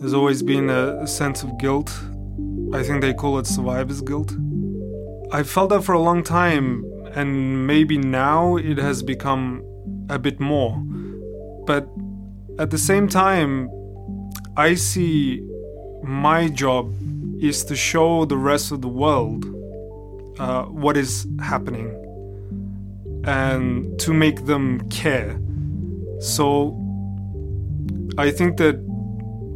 There's always been a sense of guilt. I think they call it survivor's guilt. I felt that for a long time, and maybe now it has become a bit more. But at the same time, I see my job is to show the rest of the world uh, what is happening and to make them care. So I think that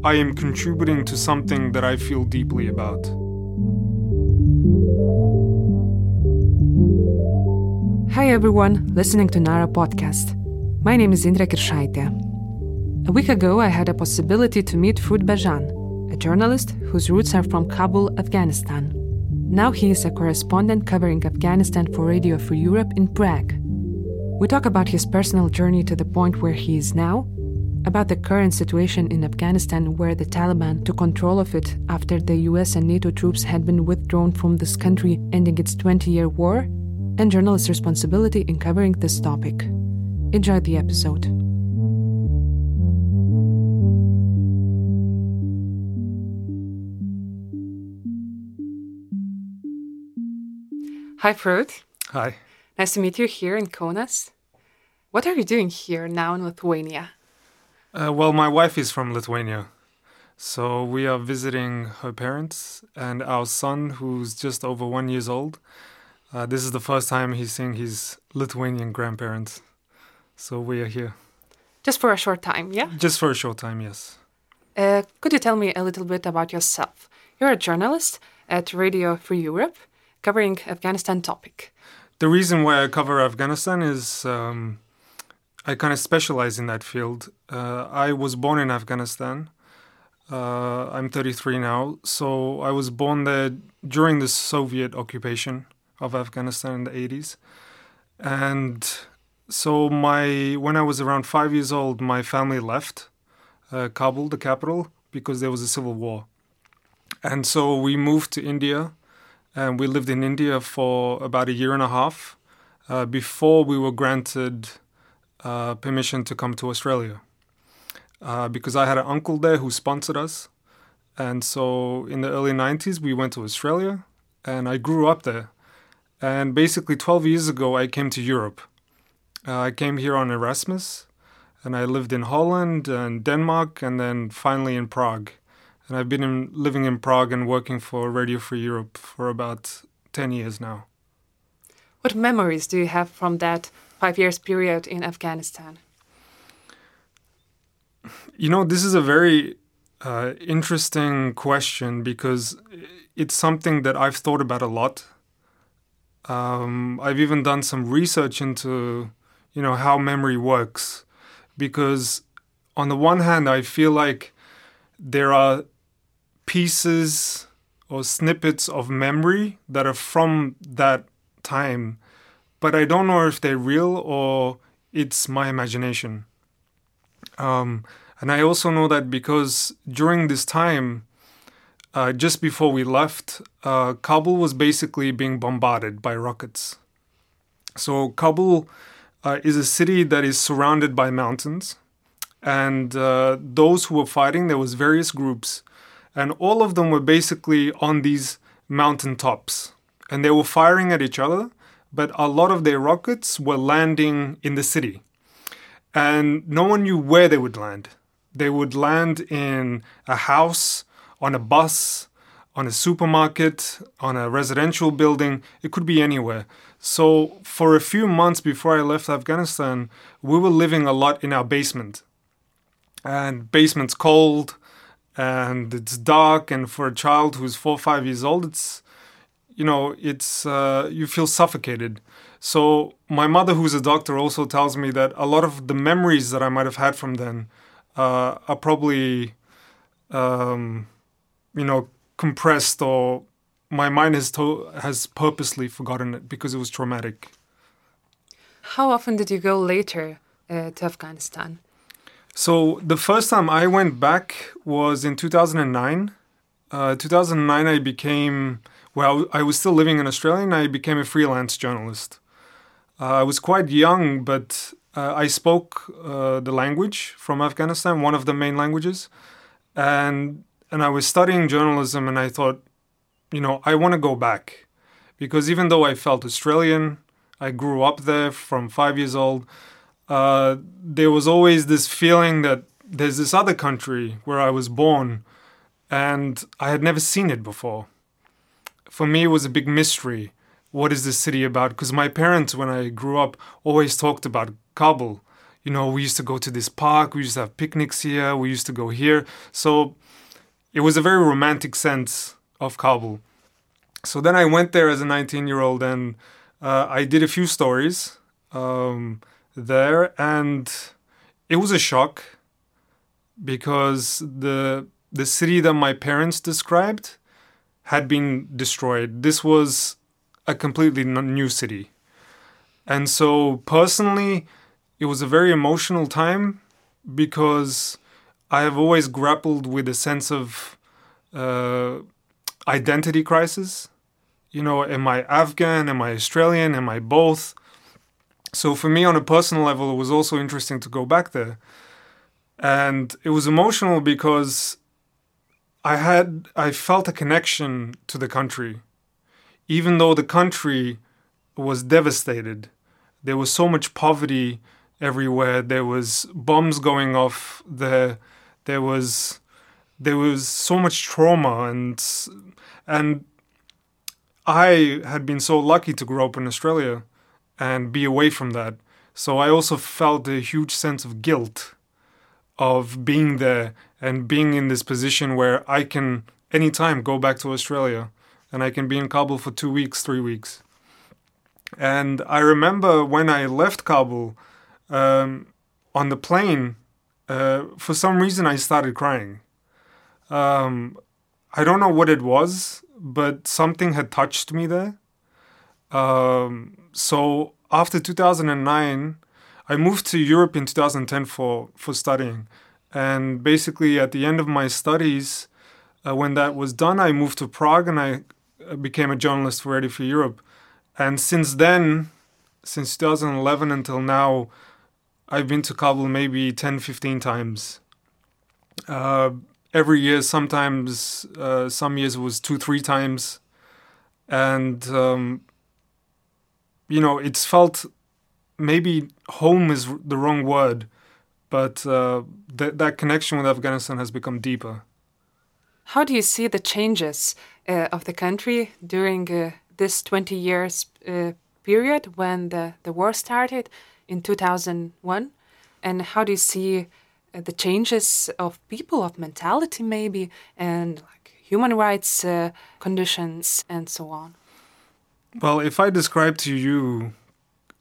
I am contributing to something that I feel deeply about. Hi everyone, listening to Nara podcast. My name is Indra Kiršaitė. A week ago, I had a possibility to meet Frud Bezhan, a journalist whose roots are from Kabul, Afghanistan. Now he is a correspondent covering Afghanistan for Radio Free Europe in Prague. We talk about his personal journey to the point where he is now, about the current situation in Afghanistan where the Taliban took control of it after the US and NATO troops had been withdrawn from this country, ending its 20 year war, and journalists' responsibility in covering this topic. Enjoy the episode. Hi, Frud. Hi. Nice to meet you here in Kaunas. What are you doing here now in Lithuania? Uh, well, my wife is from Lithuania. So we are visiting her parents and our son, who's just over one years old. Uh, this is the first time he's seeing his Lithuanian grandparents. So we are here. Just for a short time, yeah? Just for a short time, yes. Uh, could you tell me a little bit about yourself? You're a journalist at Radio Free Europe, covering Afghanistan topic. The reason why I cover Afghanistan is um, I kind of specialize in that field. Uh, I was born in Afghanistan. Uh, I'm 33 now, so I was born there during the Soviet occupation of Afghanistan in the 80s, and so my when I was around five years old, my family left uh, Kabul, the capital, because there was a civil war, and so we moved to India, and we lived in India for about a year and a half uh, before we were granted uh, permission to come to Australia. Uh, because I had an uncle there who sponsored us. And so in the early 90s, we went to Australia and I grew up there. And basically, 12 years ago, I came to Europe. Uh, I came here on Erasmus and I lived in Holland and Denmark and then finally in Prague. And I've been in, living in Prague and working for Radio Free Europe for about 10 years now. What memories do you have from that five years period in Afghanistan? You know, this is a very uh, interesting question because it's something that I've thought about a lot. Um, I've even done some research into, you know, how memory works, because on the one hand, I feel like there are pieces or snippets of memory that are from that time, but I don't know if they're real or it's my imagination. Um, and I also know that because during this time, uh, just before we left, uh, Kabul was basically being bombarded by rockets. So, Kabul uh, is a city that is surrounded by mountains. And uh, those who were fighting, there was various groups, and all of them were basically on these mountain tops. And they were firing at each other, but a lot of their rockets were landing in the city and no one knew where they would land. They would land in a house, on a bus, on a supermarket, on a residential building. It could be anywhere. So, for a few months before I left Afghanistan, we were living a lot in our basement. And basement's cold and it's dark. And for a child who's four or five years old, it's, you know, it's, uh, you feel suffocated. So my mother, who's a doctor, also tells me that a lot of the memories that I might have had from then uh, are probably, um, you know, compressed or my mind has to- has purposely forgotten it because it was traumatic. How often did you go later uh, to Afghanistan? So the first time I went back was in 2009. Uh, 2009, I became well. I was still living in Australia, and I became a freelance journalist. Uh, I was quite young, but uh, I spoke uh, the language from Afghanistan, one of the main languages, and and I was studying journalism, and I thought, you know, I want to go back because even though I felt Australian, I grew up there from five years old. Uh, there was always this feeling that there's this other country where I was born, and I had never seen it before. For me, it was a big mystery. What is this city about? Because my parents, when I grew up, always talked about Kabul. You know, we used to go to this park, we used to have picnics here, we used to go here. So it was a very romantic sense of Kabul. So then I went there as a 19 year old and uh, I did a few stories um, there, and it was a shock because the the city that my parents described had been destroyed. This was a completely new city. And so, personally, it was a very emotional time because I have always grappled with a sense of uh, identity crisis. You know, am I Afghan? Am I Australian? Am I both? So, for me, on a personal level, it was also interesting to go back there. And it was emotional because I had, I felt a connection to the country. Even though the country was devastated, there was so much poverty everywhere. There was bombs going off. There, there was, there was so much trauma, and and I had been so lucky to grow up in Australia and be away from that. So I also felt a huge sense of guilt of being there and being in this position where I can anytime go back to Australia and I can be in Kabul for two weeks, three weeks. And I remember when I left Kabul, um, on the plane, uh, for some reason I started crying. Um, I don't know what it was, but something had touched me there. Um, so after 2009, I moved to Europe in 2010 for, for studying. And basically, at the end of my studies, uh, when that was done, I moved to Prague and I uh, became a journalist for Radio Free Europe. And since then, since 2011 until now, I've been to Kabul maybe 10, 15 times. Uh, every year, sometimes, uh, some years it was two, three times. And, um, you know, it's felt maybe home is the wrong word, but uh, th- that connection with Afghanistan has become deeper. How do you see the changes uh, of the country during uh, this 20 years uh, period when the, the war started? in 2001 and how do you see uh, the changes of people of mentality maybe and like human rights uh, conditions and so on well if i describe to you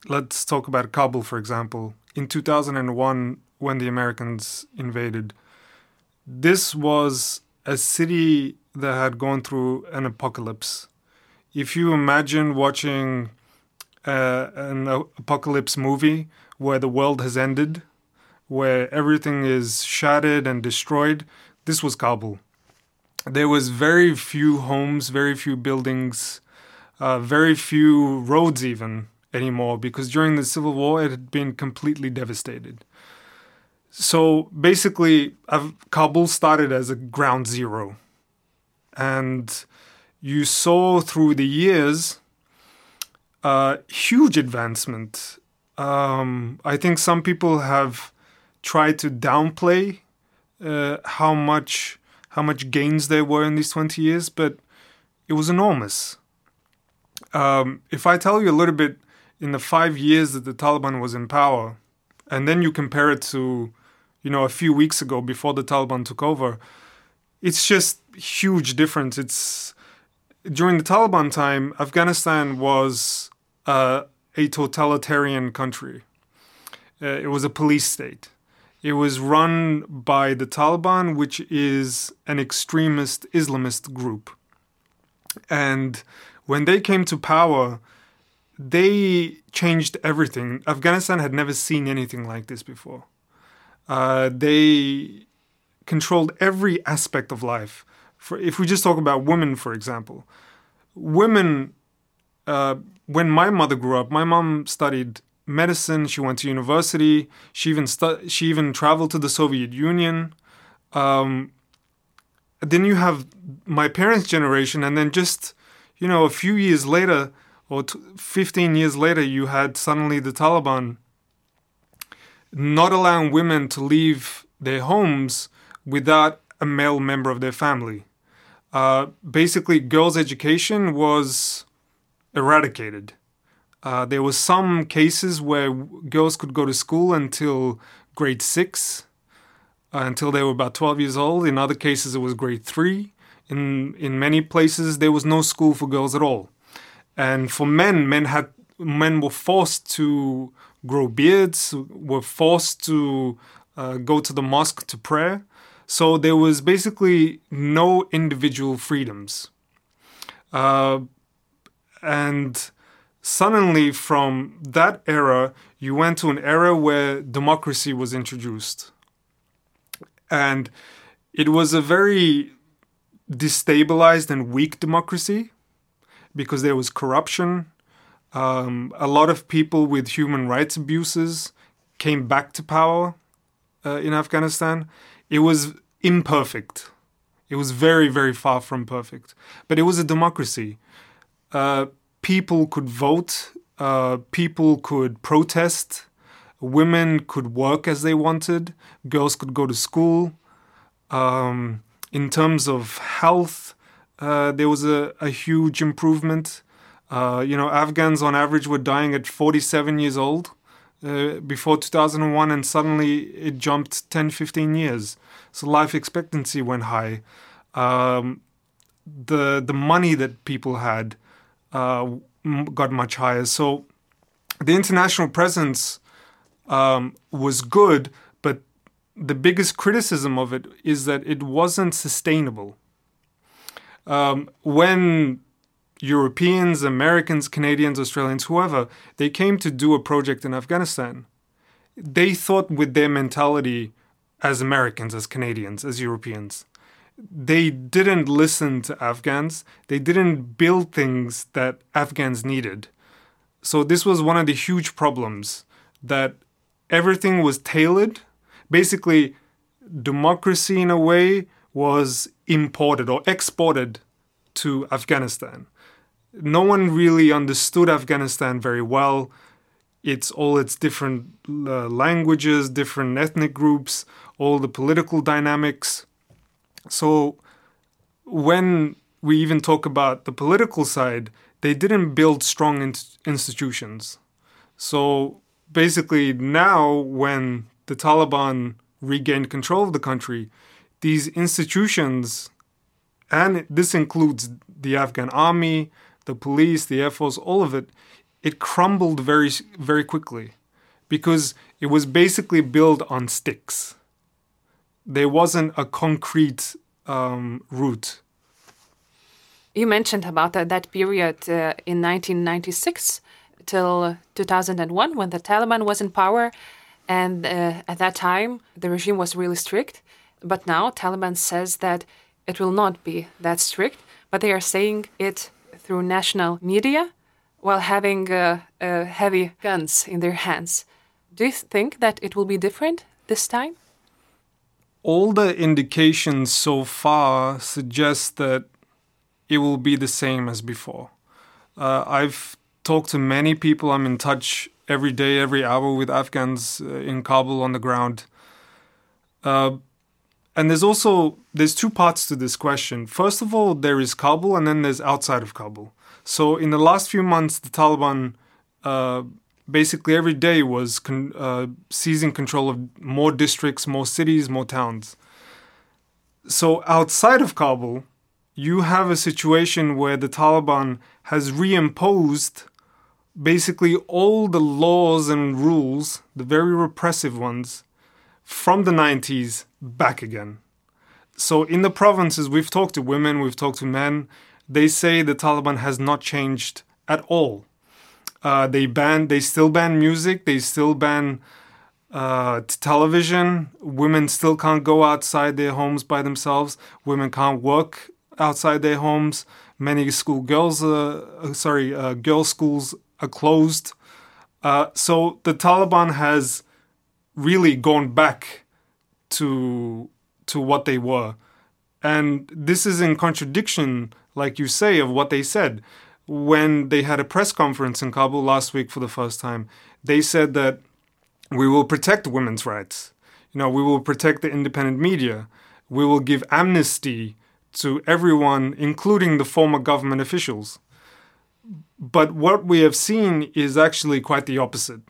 let's talk about kabul for example in 2001 when the americans invaded this was a city that had gone through an apocalypse if you imagine watching uh, an apocalypse movie where the world has ended, where everything is shattered and destroyed. This was Kabul. There was very few homes, very few buildings, uh, very few roads even anymore because during the civil war it had been completely devastated. So basically, Kabul started as a ground zero, and you saw through the years uh, huge advancement. Um, I think some people have tried to downplay uh, how much how much gains there were in these 20 years, but it was enormous. Um, if I tell you a little bit in the five years that the Taliban was in power, and then you compare it to, you know, a few weeks ago before the Taliban took over, it's just huge difference. It's during the Taliban time, Afghanistan was uh, a totalitarian country. Uh, it was a police state. It was run by the Taliban, which is an extremist Islamist group. And when they came to power, they changed everything. Afghanistan had never seen anything like this before. Uh, they controlled every aspect of life. For, if we just talk about women, for example, women uh, when my mother grew up, my mom studied medicine. She went to university. She even stu- she even traveled to the Soviet Union. Um, then you have my parents' generation, and then just you know a few years later or t- 15 years later, you had suddenly the Taliban not allowing women to leave their homes without a male member of their family. Uh, basically, girls' education was eradicated. Uh, there were some cases where girls could go to school until grade six, uh, until they were about 12 years old. In other cases, it was grade three. In in many places, there was no school for girls at all. And for men, men had men were forced to grow beards, were forced to uh, go to the mosque to pray. So there was basically no individual freedoms. Uh, and suddenly, from that era, you went to an era where democracy was introduced. And it was a very destabilized and weak democracy because there was corruption. Um, a lot of people with human rights abuses came back to power uh, in Afghanistan. It was imperfect. It was very, very far from perfect. But it was a democracy. Uh, people could vote, uh, people could protest, women could work as they wanted, girls could go to school. Um, in terms of health, uh, there was a, a huge improvement. Uh, you know, Afghans on average were dying at 47 years old uh, before 2001, and suddenly it jumped 10, 15 years. So life expectancy went high. Um, the the money that people had uh, got much higher. So the international presence um, was good, but the biggest criticism of it is that it wasn't sustainable um, when Europeans, Americans, Canadians, Australians, whoever, they came to do a project in Afghanistan, they thought with their mentality as Americans, as Canadians, as Europeans. They didn't listen to Afghans. They didn't build things that Afghans needed. So, this was one of the huge problems that everything was tailored. Basically, democracy in a way was imported or exported to Afghanistan. No one really understood Afghanistan very well. It's all its different uh, languages, different ethnic groups, all the political dynamics. So, when we even talk about the political side, they didn't build strong in- institutions. So, basically, now when the Taliban regained control of the country, these institutions, and this includes the Afghan army, the police, the air force, all of it, it crumbled very, very quickly because it was basically built on sticks. There wasn't a concrete um, route. You mentioned about that, that period uh, in 1996 till 2001 when the Taliban was in power, and uh, at that time the regime was really strict. But now Taliban says that it will not be that strict, but they are saying it through national media while having uh, uh, heavy guns in their hands. Do you think that it will be different this time? All the indications so far suggest that it will be the same as before. Uh, I've talked to many people. I'm in touch every day, every hour with Afghans uh, in Kabul on the ground. And there's also there's two parts to this question. First of all, there is Kabul, and then there's outside of Kabul. So in the last few months, the Taliban uh, basically every day was con- uh, seizing control of more districts, more cities, more towns. So outside of Kabul, you have a situation where the Taliban has reimposed basically all the laws and rules, the very repressive ones, from the 90s back again. So in the provinces, we've talked to women, we've talked to men. They say the Taliban has not changed at all. Uh, they ban, they still ban music, they still ban uh, television. Women still can't go outside their homes by themselves. Women can't work outside their homes. Many school girls, uh, uh sorry, uh, girls' schools are closed. Uh, so the Taliban has really gone back to to what they were. And this is in contradiction, like you say, of what they said. When they had a press conference in Kabul last week for the first time, they said that we will protect women's rights. You know, we will protect the independent media. We will give amnesty to everyone, including the former government officials. But what we have seen is actually quite the opposite.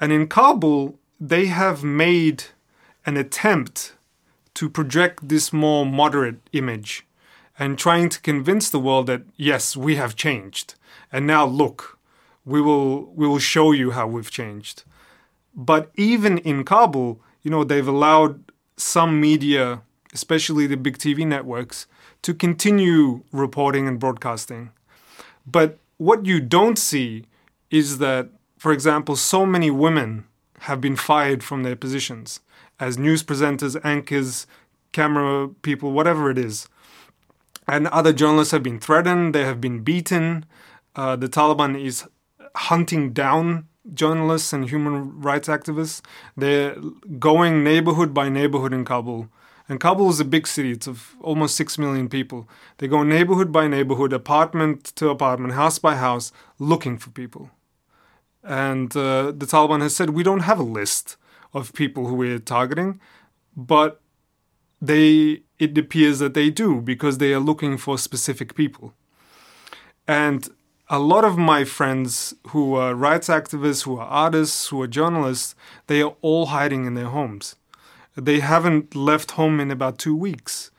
And in Kabul, they have made an attempt to project this more moderate image and trying to convince the world that yes, we have changed. And now look, we will we will show you how we've changed. But even in Kabul, you know, they've allowed some media, especially the big TV networks, to continue reporting and broadcasting. But what you don't see is that, for example, so many women have been fired from their positions as news presenters, anchors, camera people, whatever it is. And other journalists have been threatened, they have been beaten. Uh, the Taliban is hunting down journalists and human rights activists. They're going neighborhood by neighborhood in Kabul. And Kabul is a big city, it's of almost 6 million people. They go neighborhood by neighborhood, apartment to apartment, house by house, looking for people. And uh, the Taliban has said, we don't have a list of people who we're targeting, but they it appears that they do because they are looking for specific people. And a lot of my friends who are rights activists, who are artists, who are journalists, they are all hiding in their homes. They haven't left home in about two weeks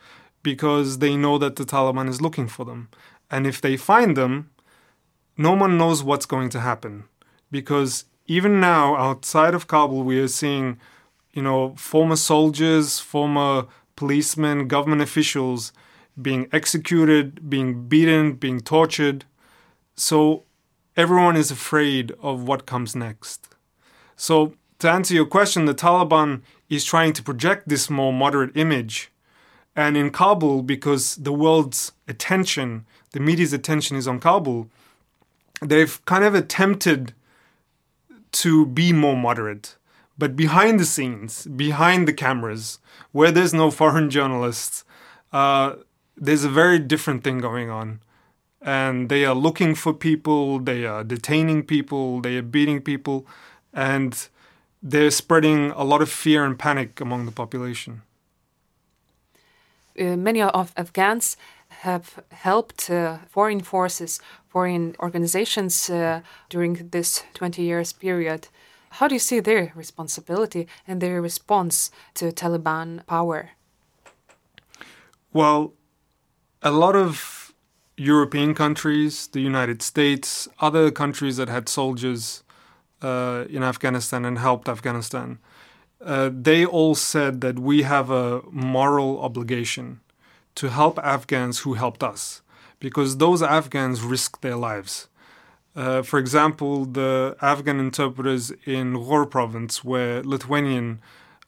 because they know that the Taliban is looking for them. And if they find them, no one knows what's going to happen because even now outside of Kabul we are seeing you know former soldiers former policemen government officials being executed being beaten being tortured. So everyone is afraid of what comes next. So to answer your question the Taliban is trying to project this more moderate image. And in Kabul because the world's attention the media's attention is on Kabul they've kind of attempted to be more moderate. But behind the scenes, behind the cameras, where there's no foreign journalists, uh, there's a very different thing going on. And they are looking for people, they are detaining people, they are beating people, and they're spreading a lot of fear and panic among the population. Uh, many of Afghans have helped uh, foreign forces, foreign organizations uh, during this 20 years period. How do you see their responsibility and their response to Taliban power? Well, a lot of European countries, the United States, other countries that had soldiers uh, in Afghanistan and helped Afghanistan, uh, they all said that we have a moral obligation to help Afghans who helped us, because those Afghans risked their lives. Uh, for example, the Afghan interpreters in Ghor province, where Lithuanian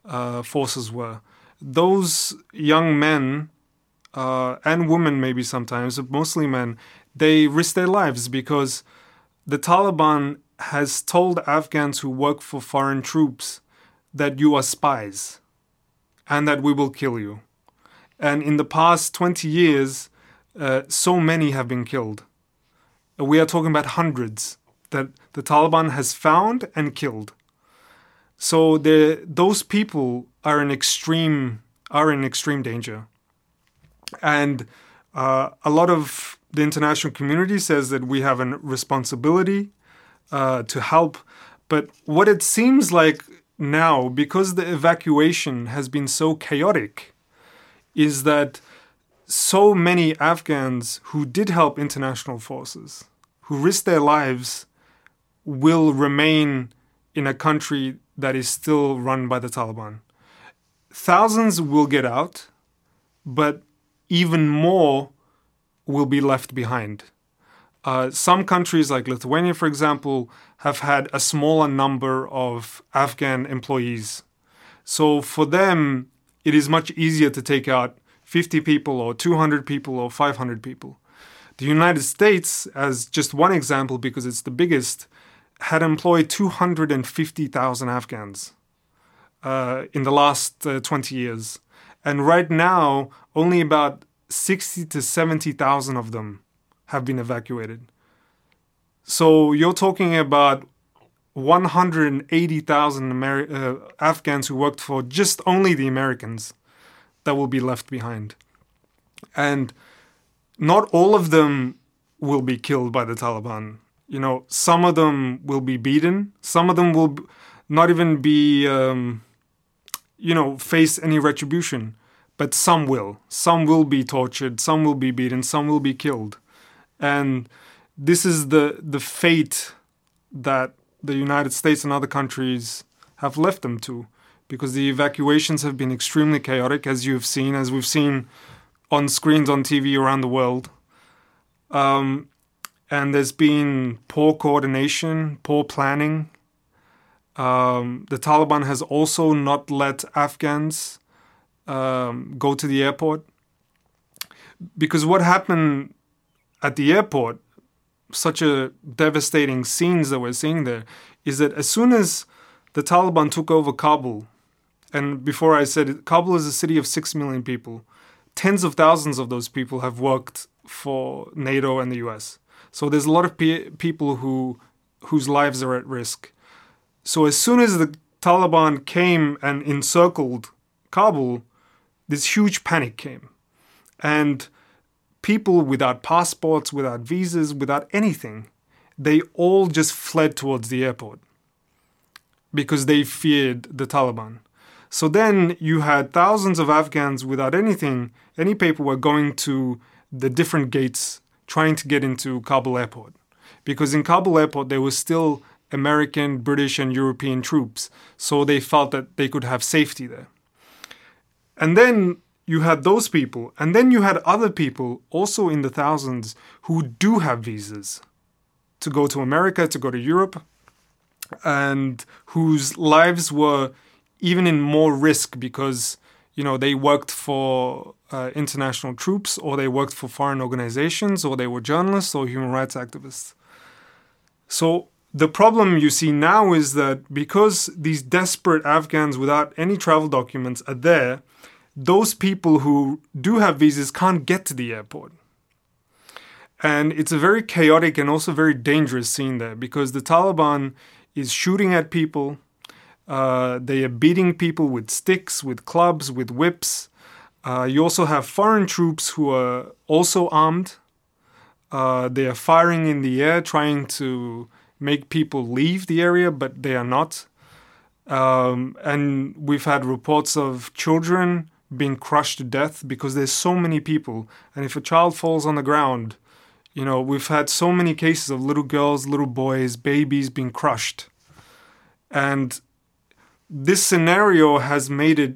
uh, forces were, those young men uh, and women, maybe sometimes, but mostly men, they risked their lives because the Taliban has told Afghans who work for foreign troops that you are spies and that we will kill you. And in the past 20 years, uh, so many have been killed. We are talking about hundreds that the Taliban has found and killed. So the, those people are in extreme are in extreme danger, and uh, a lot of the international community says that we have a responsibility uh, to help. But what it seems like now, because the evacuation has been so chaotic, is that so many Afghans who did help international forces, who risked their lives, will remain in a country that is still run by the Taliban. Thousands will get out, but even more will be left behind. Uh, some countries, like Lithuania, for example, have had a smaller number of Afghan employees. So for them, it is much easier to take out 50 people or 200 people or 500 people. The United States, as just one example because it's the biggest, had employed 250,000 Afghans uh, in the last uh, 20 years. And right now, only about 60 to 70,000 of them have been evacuated. So you're talking about 180,000 Ameri- uh, Afghans who worked for just only the Americans that will be left behind. And not all of them will be killed by the Taliban. You know, some of them will be beaten, some of them will not even be, um, you know, face any retribution, but some will. Some will be tortured, some will be beaten, some will be killed. And this is the, the fate that the United States and other countries have left them to because the evacuations have been extremely chaotic, as you've seen, as we've seen on screens on TV around the world. Um, and there's been poor coordination, poor planning. Um, the Taliban has also not let Afghans um, go to the airport. Because what happened at the airport such a devastating scenes that we're seeing there is that as soon as the Taliban took over Kabul, and before I said it, Kabul is a city of six million people. Tens of thousands of those people have worked for NATO and the US. So there's a lot of pe- people who whose lives are at risk. So as soon as the Taliban came and encircled Kabul, this huge panic came. And people without passports, without visas, without anything, they all just fled towards the airport because they feared the Taliban. So then you had thousands of Afghans without anything, any paperwork going to the different gates trying to get into Kabul airport. Because in Kabul airport, there was still American, British, and European troops. So they felt that they could have safety there. And then you had those people, and then you had other people, also in the thousands, who do have visas to go to America, to go to Europe, and whose lives were even in more risk because you know they worked for uh, international troops or they worked for foreign organizations or they were journalists or human rights activists. So the problem you see now is that because these desperate afghans without any travel documents are there those people who do have visas can't get to the airport. And it's a very chaotic and also very dangerous scene there because the Taliban is shooting at people. Uh, they are beating people with sticks, with clubs, with whips. Uh, you also have foreign troops who are also armed. Uh, they are firing in the air, trying to make people leave the area, but they are not. Um, and we've had reports of children being crushed to death because there's so many people. And if a child falls on the ground, you know, we've had so many cases of little girls, little boys, babies being crushed. And this scenario has made it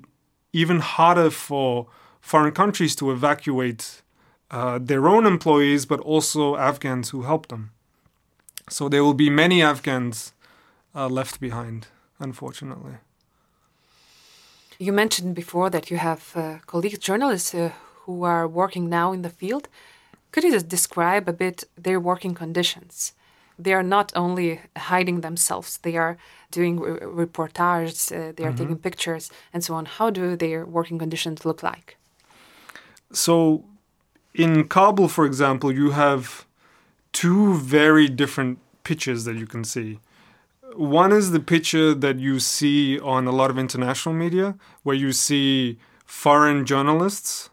even harder for foreign countries to evacuate uh, their own employees, but also Afghans who help them. So there will be many Afghans uh, left behind, unfortunately. You mentioned before that you have uh, colleagues, journalists uh, who are working now in the field. Could you just describe a bit their working conditions? They are not only hiding themselves, they are doing re reportages, uh, they are mm -hmm. taking pictures, and so on. How do their working conditions look like? So, in Kabul, for example, you have two very different pictures that you can see. One is the picture that you see on a lot of international media, where you see foreign journalists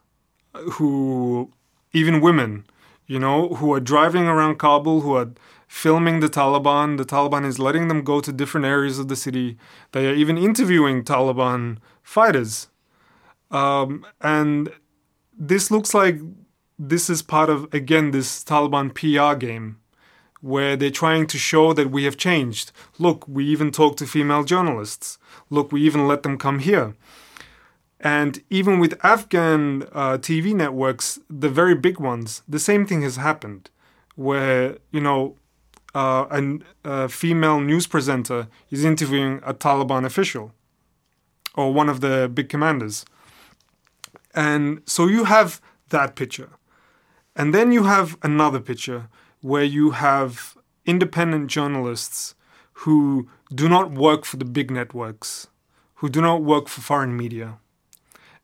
who, even women, you know, who are driving around Kabul, who are filming the Taliban. The Taliban is letting them go to different areas of the city. They are even interviewing Taliban fighters. Um, and this looks like this is part of, again, this Taliban PR game where they're trying to show that we have changed. Look, we even talk to female journalists. Look, we even let them come here. And even with Afghan uh, TV networks, the very big ones, the same thing has happened, where, you know, uh, an, a female news presenter is interviewing a Taliban official or one of the big commanders. And so you have that picture. And then you have another picture where you have independent journalists who do not work for the big networks, who do not work for foreign media.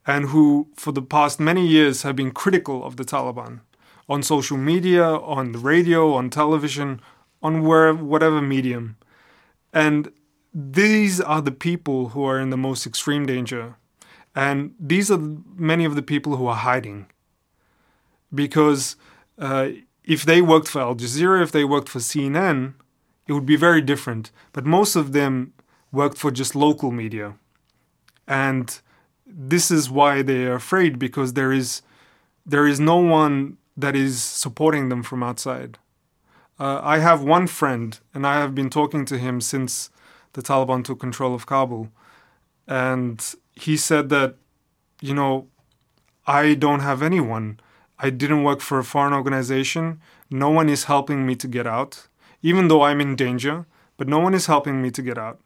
and who, for the past many years, have been critical of the Taliban on social media, on the radio, on television, on where, whatever medium. And these are the people who are in the most extreme danger. And these are many of the people who are hiding. Because uh, if they worked for Al Jazeera, if they worked for CNN, it would be very different. But most of them worked for just local media. And this is why they are afraid because there is there is no one that is supporting them from outside. Uh, I have one friend, and I have been talking to him since the Taliban took control of Kabul, and he said that, you know, I don't have anyone. I didn't work for a foreign organization. No one is helping me to get out, even though I'm in danger. But no one is helping me to get out.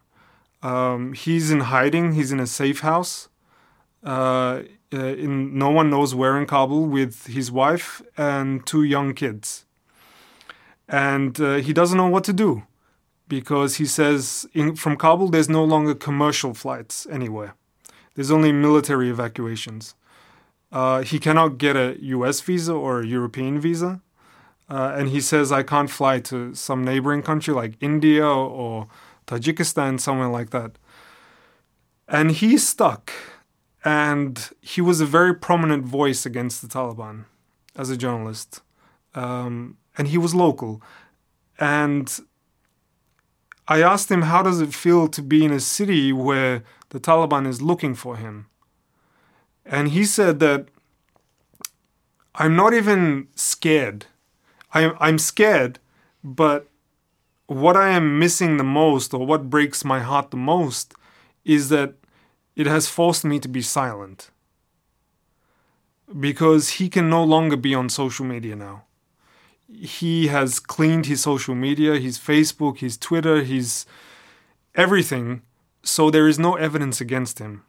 Um, he's in hiding. He's in a safe house uh, uh, in no one knows where in Kabul with his wife and two young kids. And uh, he doesn't know what to do because he says in, from Kabul there's no longer commercial flights anywhere. There's only military evacuations. Uh, he cannot get a US visa or a European visa. Uh, and he says, I can't fly to some neighboring country like India or Tajikistan, somewhere like that. And he's stuck and he was a very prominent voice against the Taliban as a journalist, um, and he was local. And I asked him, "How does it feel to be in a city where the Taliban is looking for him?" And he said that I'm not even scared. I'm I'm scared, but what I am missing the most, or what breaks my heart the most, is that it has forced me to be silent because he can no longer be on social media now. He has cleaned his social media, his Facebook, his Twitter, his everything, so there is no evidence against him.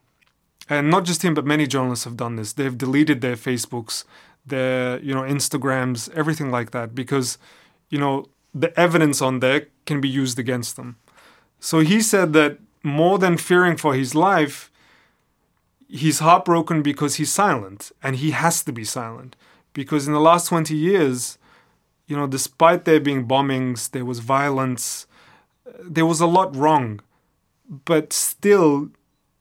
And not just him, but many journalists have done this. They've deleted their Facebooks, their you know Instagrams, everything like that, because you know the evidence on there can be used against them. So he said that more than fearing for his life, he's heartbroken because he's silent and he has to be silent because in the last 20 years you know despite there being bombings there was violence there was a lot wrong but still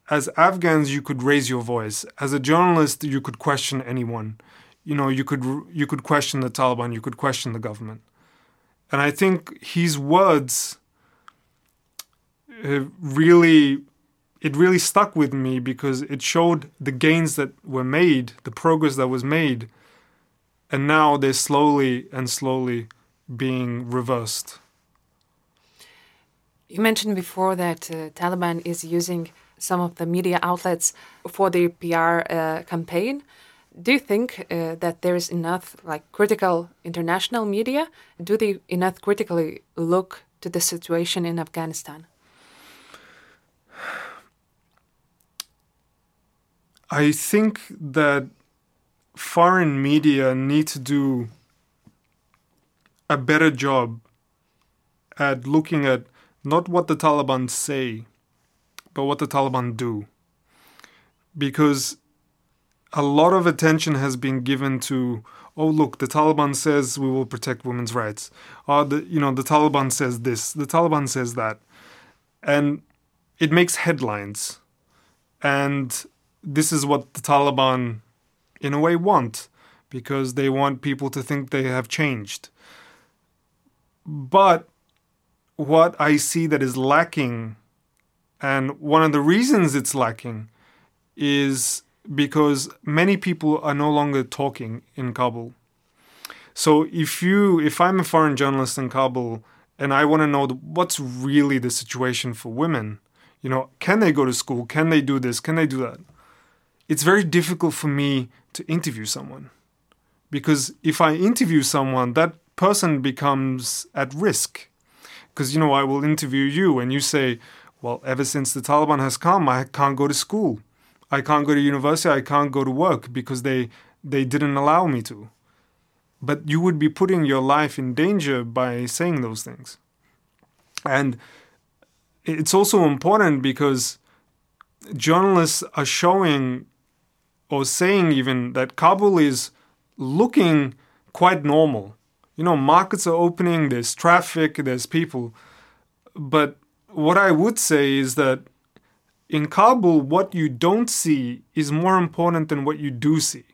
as afghans you could raise your voice. As a journalist you could question anyone. You know you could you could question the taliban you could question the government. And i think his words really it really stuck with me because it showed the gains that were made, the progress that was made, and now they're slowly and slowly being reversed. You mentioned before that uh, Taliban is using some of the media outlets for their PR uh, campaign. Do you think uh, that there is enough like critical international media? Do they enough critically look to the situation in Afghanistan? I think that foreign media need to do a better job at looking at not what the Taliban say, but what the Taliban do. Because a lot of attention has been given to, oh look, the Taliban says we will protect women's rights. Or the you know, the Taliban says this, the Taliban says that. And it makes headlines. And this is what the Taliban, in a way, want because they want people to think they have changed. But what I see that is lacking, and one of the reasons it's lacking, is because many people are no longer talking in Kabul. So if you, if I'm a foreign journalist in Kabul and I want to know what's really the situation for women, you know, can they go to school? Can they do this? Can they do that? it's very difficult for me to interview someone because if I interview someone, that person becomes at risk. Because, you know, I will interview you and you say, well, ever since the Taliban has come, I can't go to school. I can't go to university. I can't go to work because they, they didn't allow me to. But you would be putting your life in danger by saying those things. And it's also important because journalists are showing or saying even that Kabul is looking quite normal. You know, markets are opening, there's traffic, there's people. But what I would say is that in Kabul, what you don't see is more important than what you do see.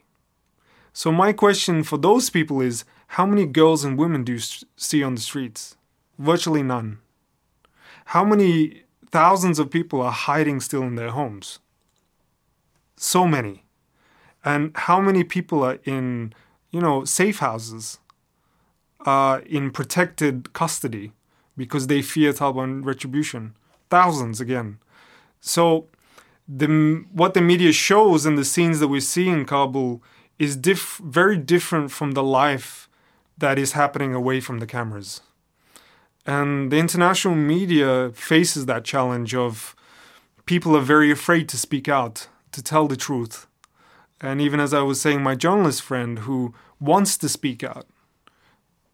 So, my question for those people is how many girls and women do you see on the streets? Virtually none. How many thousands of people are hiding still in their homes? So many. And how many people are in, you know, safe houses, uh, in protected custody because they fear Taliban retribution? Thousands again. So, the, what the media shows and the scenes that we see in Kabul is very different from the life that is happening away from the cameras. And the international media faces that challenge of people are very afraid to speak out, to tell the truth. And even as I was saying, my journalist friend who wants to speak out,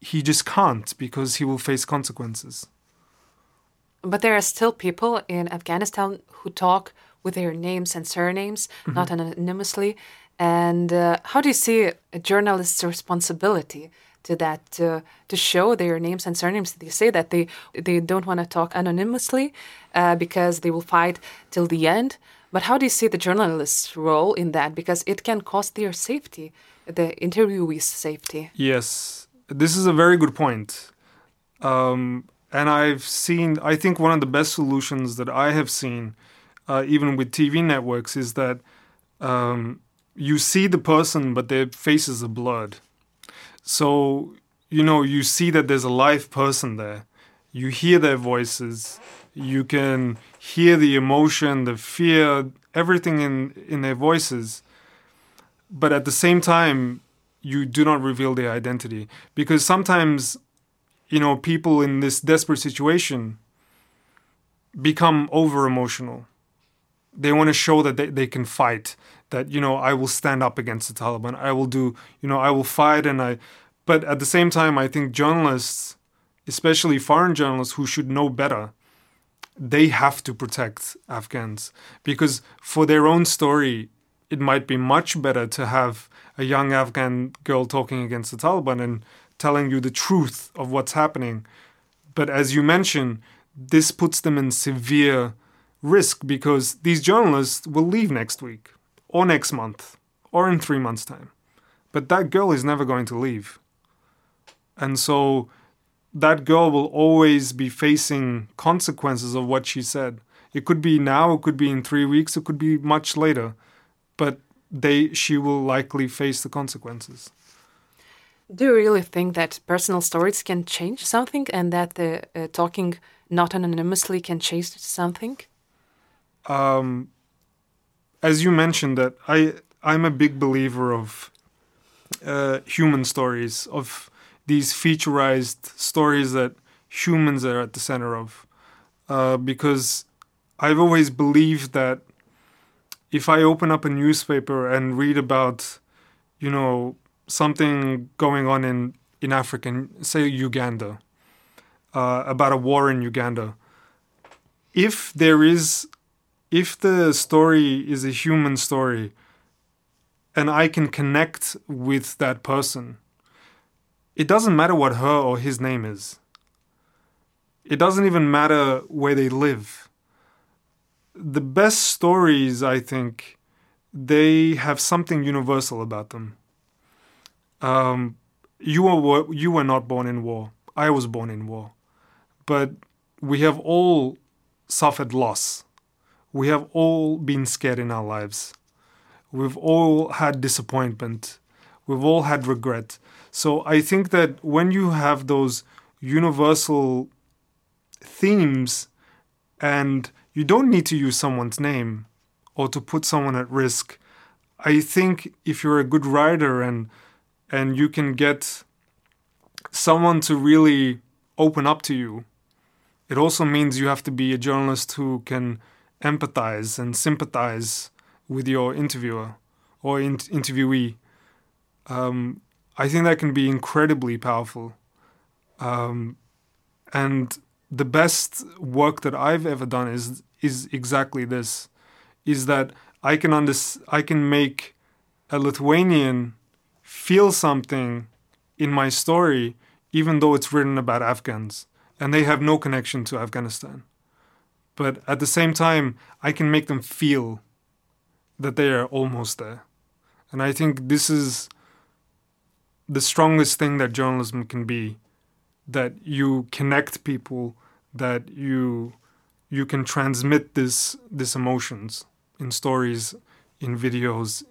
he just can't because he will face consequences. But there are still people in Afghanistan who talk with their names and surnames, mm-hmm. not anonymously. And uh, how do you see a journalist's responsibility to that to to show their names and surnames? They say that they they don't want to talk anonymously uh, because they will fight till the end. But how do you see the journalist's role in that? Because it can cost their safety, the interviewee's safety. Yes, this is a very good point. Um, and I've seen, I think one of the best solutions that I have seen, uh, even with TV networks, is that um, you see the person, but their faces are blood. So, you know, you see that there's a live person there. You hear their voices. You can hear the emotion, the fear, everything in, in their voices. But at the same time, you do not reveal their identity. Because sometimes, you know, people in this desperate situation become over emotional. They want to show that they, they can fight that you know I will stand up against the Taliban. I will do you know I will fight and I but at the same time I think journalists especially foreign journalists who should know better they have to protect Afghans because for their own story it might be much better to have a young Afghan girl talking against the Taliban and telling you the truth of what's happening. But as you mentioned, this puts them in severe risk because these journalists will leave next week or next month or in three months' time. But that girl is never going to leave. And so that girl will always be facing consequences of what she said. It could be now, it could be in three weeks, it could be much later. But they she will likely face the consequences. Do you really think that personal stories can change something and that the uh, talking not anonymously can change something? Um, as you mentioned that I I'm a big believer of uh, human stories of these featureized stories that humans are at the center of uh, because I've always believed that if I open up a newspaper and read about you know something going on in in Africa, say Uganda, uh, about a war in Uganda, if there is if the story is a human story and I can connect with that person, it doesn't matter what her or his name is. It doesn't even matter where they live. The best stories, I think, they have something universal about them. Um, you were you were not born in war. I was born in war, but we have all suffered loss we have all been scared in our lives. We've all had disappointment. We've all had regret. So I think that when you have those universal themes and you don't need to use someone's name or to put someone at risk, I think if you're a good writer and and you can get someone to really open up to you, it also means you have to be a journalist who can empathize and sympathize with your interviewer or in- interviewee. Um, I think that can be incredibly powerful. Um, and the best work that I've ever done is is exactly this: is that I can under- I can make a Lithuanian feel something in my story, even though it's written about Afghans and they have no connection to Afghanistan. But at the same time, I can make them feel that they are almost there. And I think this is the strongest thing that journalism can be that you connect people, that you you can transmit this this emotions in stories, in videos,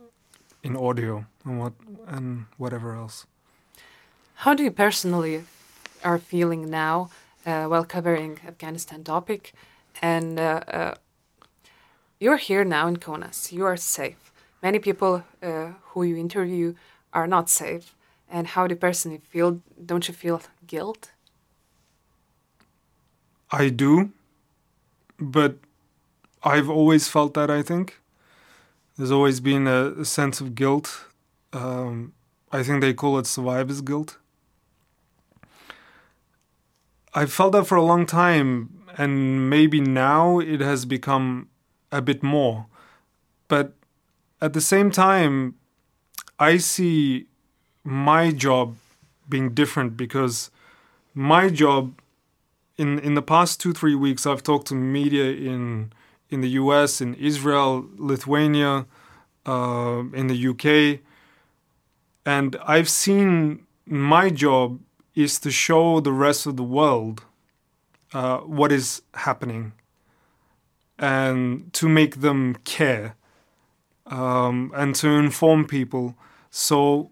in audio, and what and whatever else. How do you personally are feeling now uh, while covering Afghanistan topic, and uh, uh, you're here now in Kaunas. You are safe. Many people uh, who you interview are not safe. And how do you personally feel? Don't you feel guilt? I do, but I've always felt that. I think there's always been a, a sense of guilt. Um, I think they call it survivor's guilt. I felt that for a long time, and maybe now it has become a bit more. But at the same time, I see my job being different because my job in in the past two three weeks I've talked to media in in the U.S., in Israel, Lithuania, uh, in the UK, and I've seen my job is to show the rest of the world uh, what is happening and to make them care um, and to inform people. So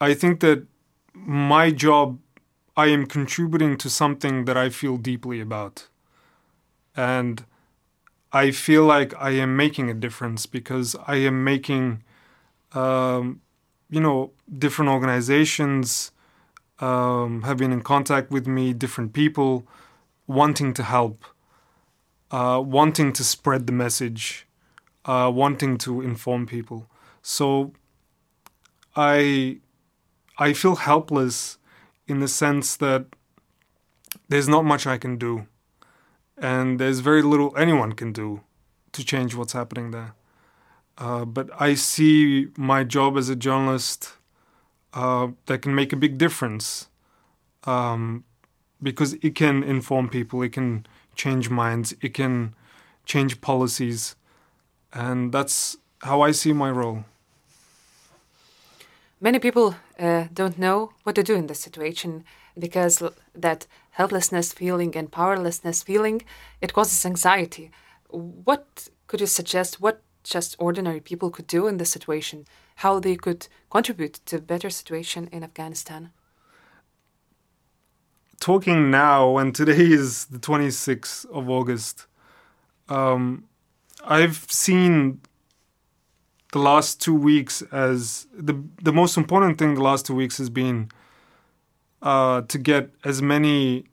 I think that my job, I am contributing to something that I feel deeply about. And I feel like I am making a difference because I am making, um, you know, different organizations um, have been in contact with me, different people wanting to help, uh, wanting to spread the message, uh, wanting to inform people. So I I feel helpless in the sense that there's not much I can do, and there's very little anyone can do to change what's happening there. Uh, but I see my job as a journalist uh, that can make a big difference um, because it can inform people, it can change minds, it can change policies, and that's how I see my role. Many people uh, don't know what to do in this situation because that helplessness feeling and powerlessness feeling it causes anxiety. What could you suggest? What just ordinary people could do in this situation? how they could contribute to a better situation in Afghanistan? Talking now, and today is the 26th of August, um, I've seen the last two weeks as the the most important thing. The last two weeks has been uh, to get as many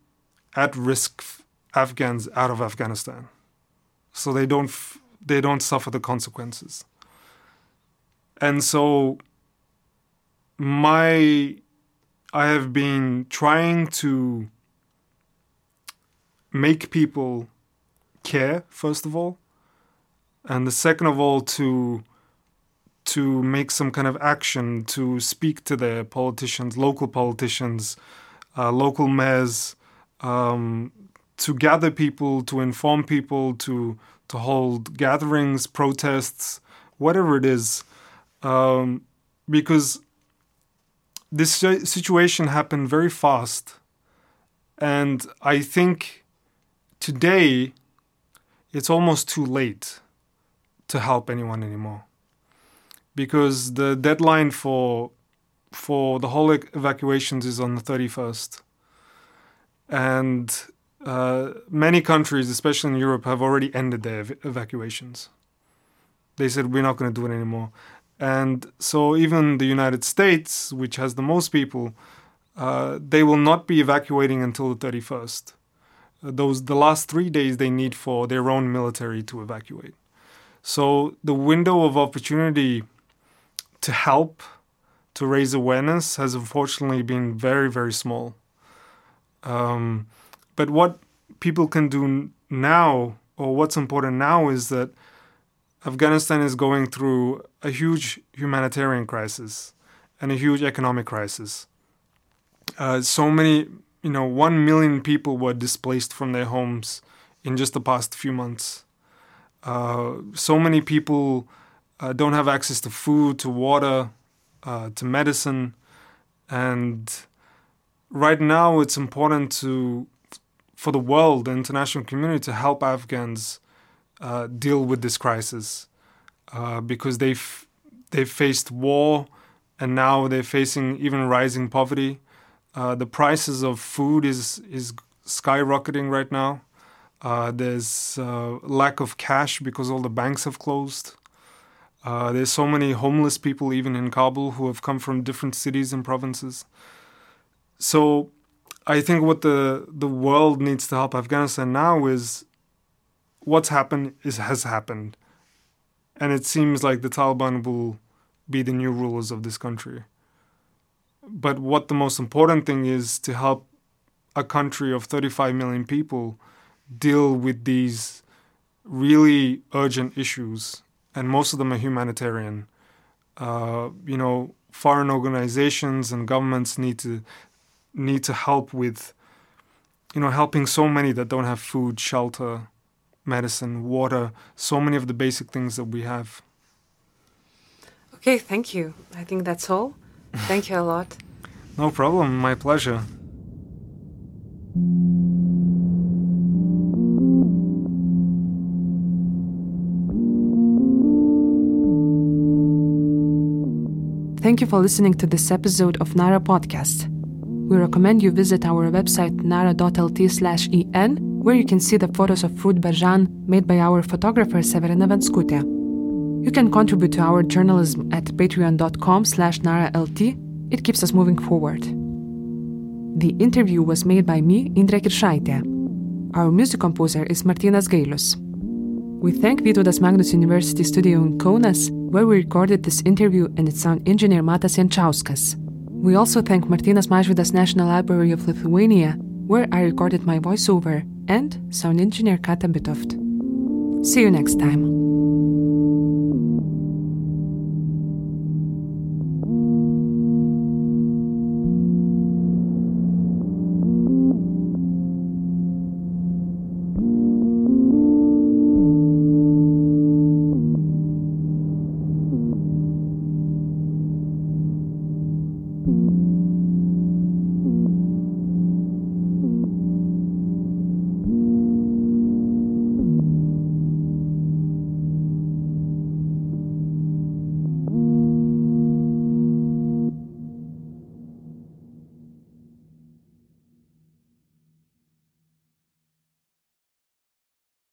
at-risk Afghans out of Afghanistan, so they don't f- they don't suffer the consequences. And so my I have been trying to make people care first of all and the second of all to to make some kind of action to speak to their politicians local politicians uh, local mayors um, to gather people to inform people to to hold gatherings protests whatever it is. Um, because this situation happened very fast, and I think today it's almost too late to help anyone anymore because the deadline for for the whole evacuations is on the 31st and uh, many countries especially in europe have already ended their ev- evacuations they said we're not going to do it anymore and so even the United States, which has the most people, uh, they will not be evacuating until the 31st. Uh, those the last three days they need for their own military to evacuate. So the window of opportunity to help, to raise awareness, has unfortunately been very very small. Um, but what people can do now, or what's important now, is that Afghanistan is going through a huge humanitarian crisis and a huge economic crisis. Uh, so many, you know, one million people were displaced from their homes in just the past few months. Uh, so many people uh, don't have access to food, to water, uh, to medicine, and right now it's important to for the world, the international community, to help Afghans uh, deal with this crisis uh, because they've they've faced war and now they're facing even rising poverty. Uh, the prices of food is is skyrocketing right now. Uh, there's lack of cash because all the banks have closed. Uh, there's so many homeless people even in Kabul who have come from different cities and provinces. So I think what the the world needs to help Afghanistan now is what's happened is has happened. And it seems like the Taliban will be the new rulers of this country. But what the most important thing is to help a country of 35 million people deal with these really urgent issues, and most of them are humanitarian. Uh, you know, foreign organizations and governments need to need to help with, you know, helping so many that don't have food, shelter, medicine, water, so many of the basic things that we have. Okay, thank you. I think that's all. Thank you a lot. No problem. My pleasure. Thank you for listening to this episode of Nara Podcast. We recommend you visit our website nara.lt/en where you can see the photos of Frud Bezhan made by our photographer Severina Venskutė. You can contribute to our journalism at patreon.com slash. It keeps us moving forward. The interview was made by me, Indrė Kiršaitė. Our music composer is Martinas Gailius. We thank Vytautas Magnus University Studio in Kaunas, where we recorded this interview, and its sound engineer Matas Jančauskas. We also thank Martynas Mažvydas National Library of Lithuania, where I recorded my voiceover, and sound engineer Kata Bitoft. See you next time.